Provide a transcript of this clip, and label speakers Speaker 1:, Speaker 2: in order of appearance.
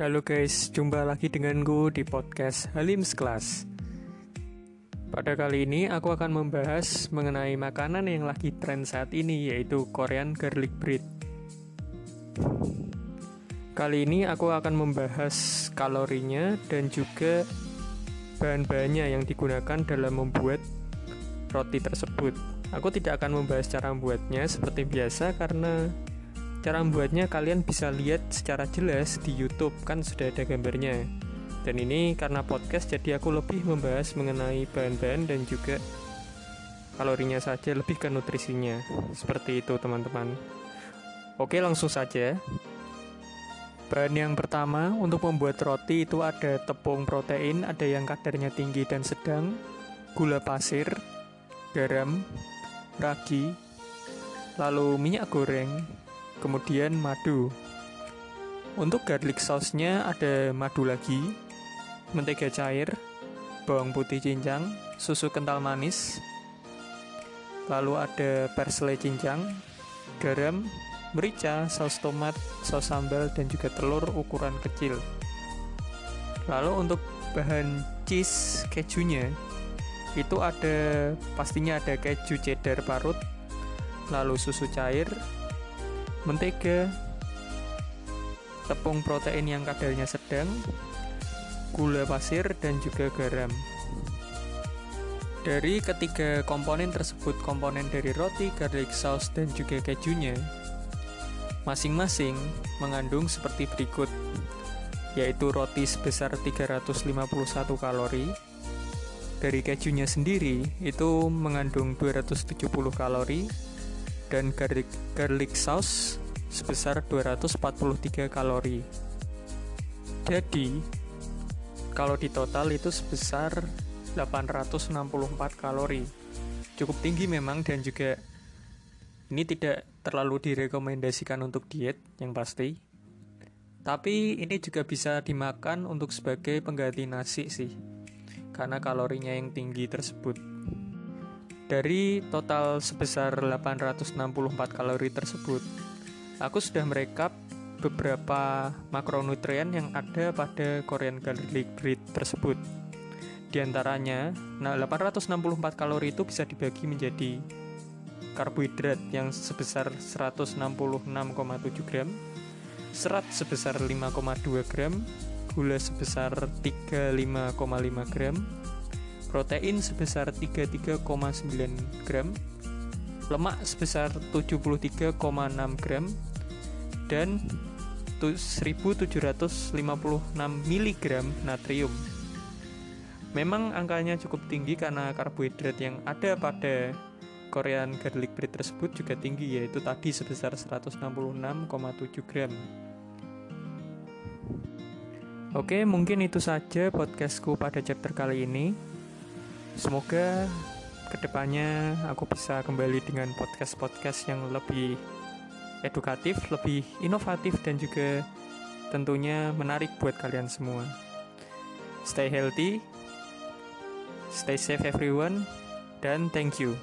Speaker 1: Halo guys, jumpa lagi denganku di podcast Halim's Class. Pada kali ini aku akan membahas mengenai makanan yang lagi tren saat ini yaitu Korean garlic bread. Kali ini aku akan membahas kalorinya dan juga bahan-bahannya yang digunakan dalam membuat roti tersebut. Aku tidak akan membahas cara membuatnya seperti biasa karena Cara membuatnya kalian bisa lihat secara jelas di YouTube kan sudah ada gambarnya. Dan ini karena podcast jadi aku lebih membahas mengenai bahan-bahan dan juga kalorinya saja lebih ke nutrisinya. Seperti itu teman-teman. Oke, langsung saja. Bahan yang pertama untuk membuat roti itu ada tepung protein, ada yang kadarnya tinggi dan sedang, gula pasir, garam, ragi, lalu minyak goreng, kemudian madu. Untuk garlic sauce-nya ada madu lagi, mentega cair, bawang putih cincang, susu kental manis, lalu ada parsley cincang, garam, merica, saus tomat, saus sambal, dan juga telur ukuran kecil. Lalu untuk bahan cheese kejunya, itu ada pastinya ada keju cheddar parut, lalu susu cair, mentega, tepung protein yang kadarnya sedang, gula pasir, dan juga garam. Dari ketiga komponen tersebut, komponen dari roti, garlic sauce, dan juga kejunya, masing-masing mengandung seperti berikut, yaitu roti sebesar 351 kalori, dari kejunya sendiri itu mengandung 270 kalori, dan garlic, garlic sauce sebesar 243 kalori. Jadi, kalau di total itu sebesar 864 kalori. Cukup tinggi memang dan juga ini tidak terlalu direkomendasikan untuk diet yang pasti. Tapi ini juga bisa dimakan untuk sebagai pengganti nasi sih. Karena kalorinya yang tinggi tersebut. Dari total sebesar 864 kalori tersebut, aku sudah merekap beberapa makronutrien yang ada pada Korean garlic bread tersebut. Di antaranya, nah 864 kalori itu bisa dibagi menjadi karbohidrat yang sebesar 166,7 gram, serat sebesar 5,2 gram, gula sebesar 35,5 gram, protein sebesar 33,9 gram, lemak sebesar 73,6 gram, dan 1756 mg natrium. Memang angkanya cukup tinggi karena karbohidrat yang ada pada Korean garlic bread tersebut juga tinggi yaitu tadi sebesar 166,7 gram. Oke, mungkin itu saja podcastku pada chapter kali ini. Semoga ke depannya aku bisa kembali dengan podcast-podcast yang lebih edukatif, lebih inovatif, dan juga tentunya menarik buat kalian semua. Stay healthy, stay safe everyone, dan thank you.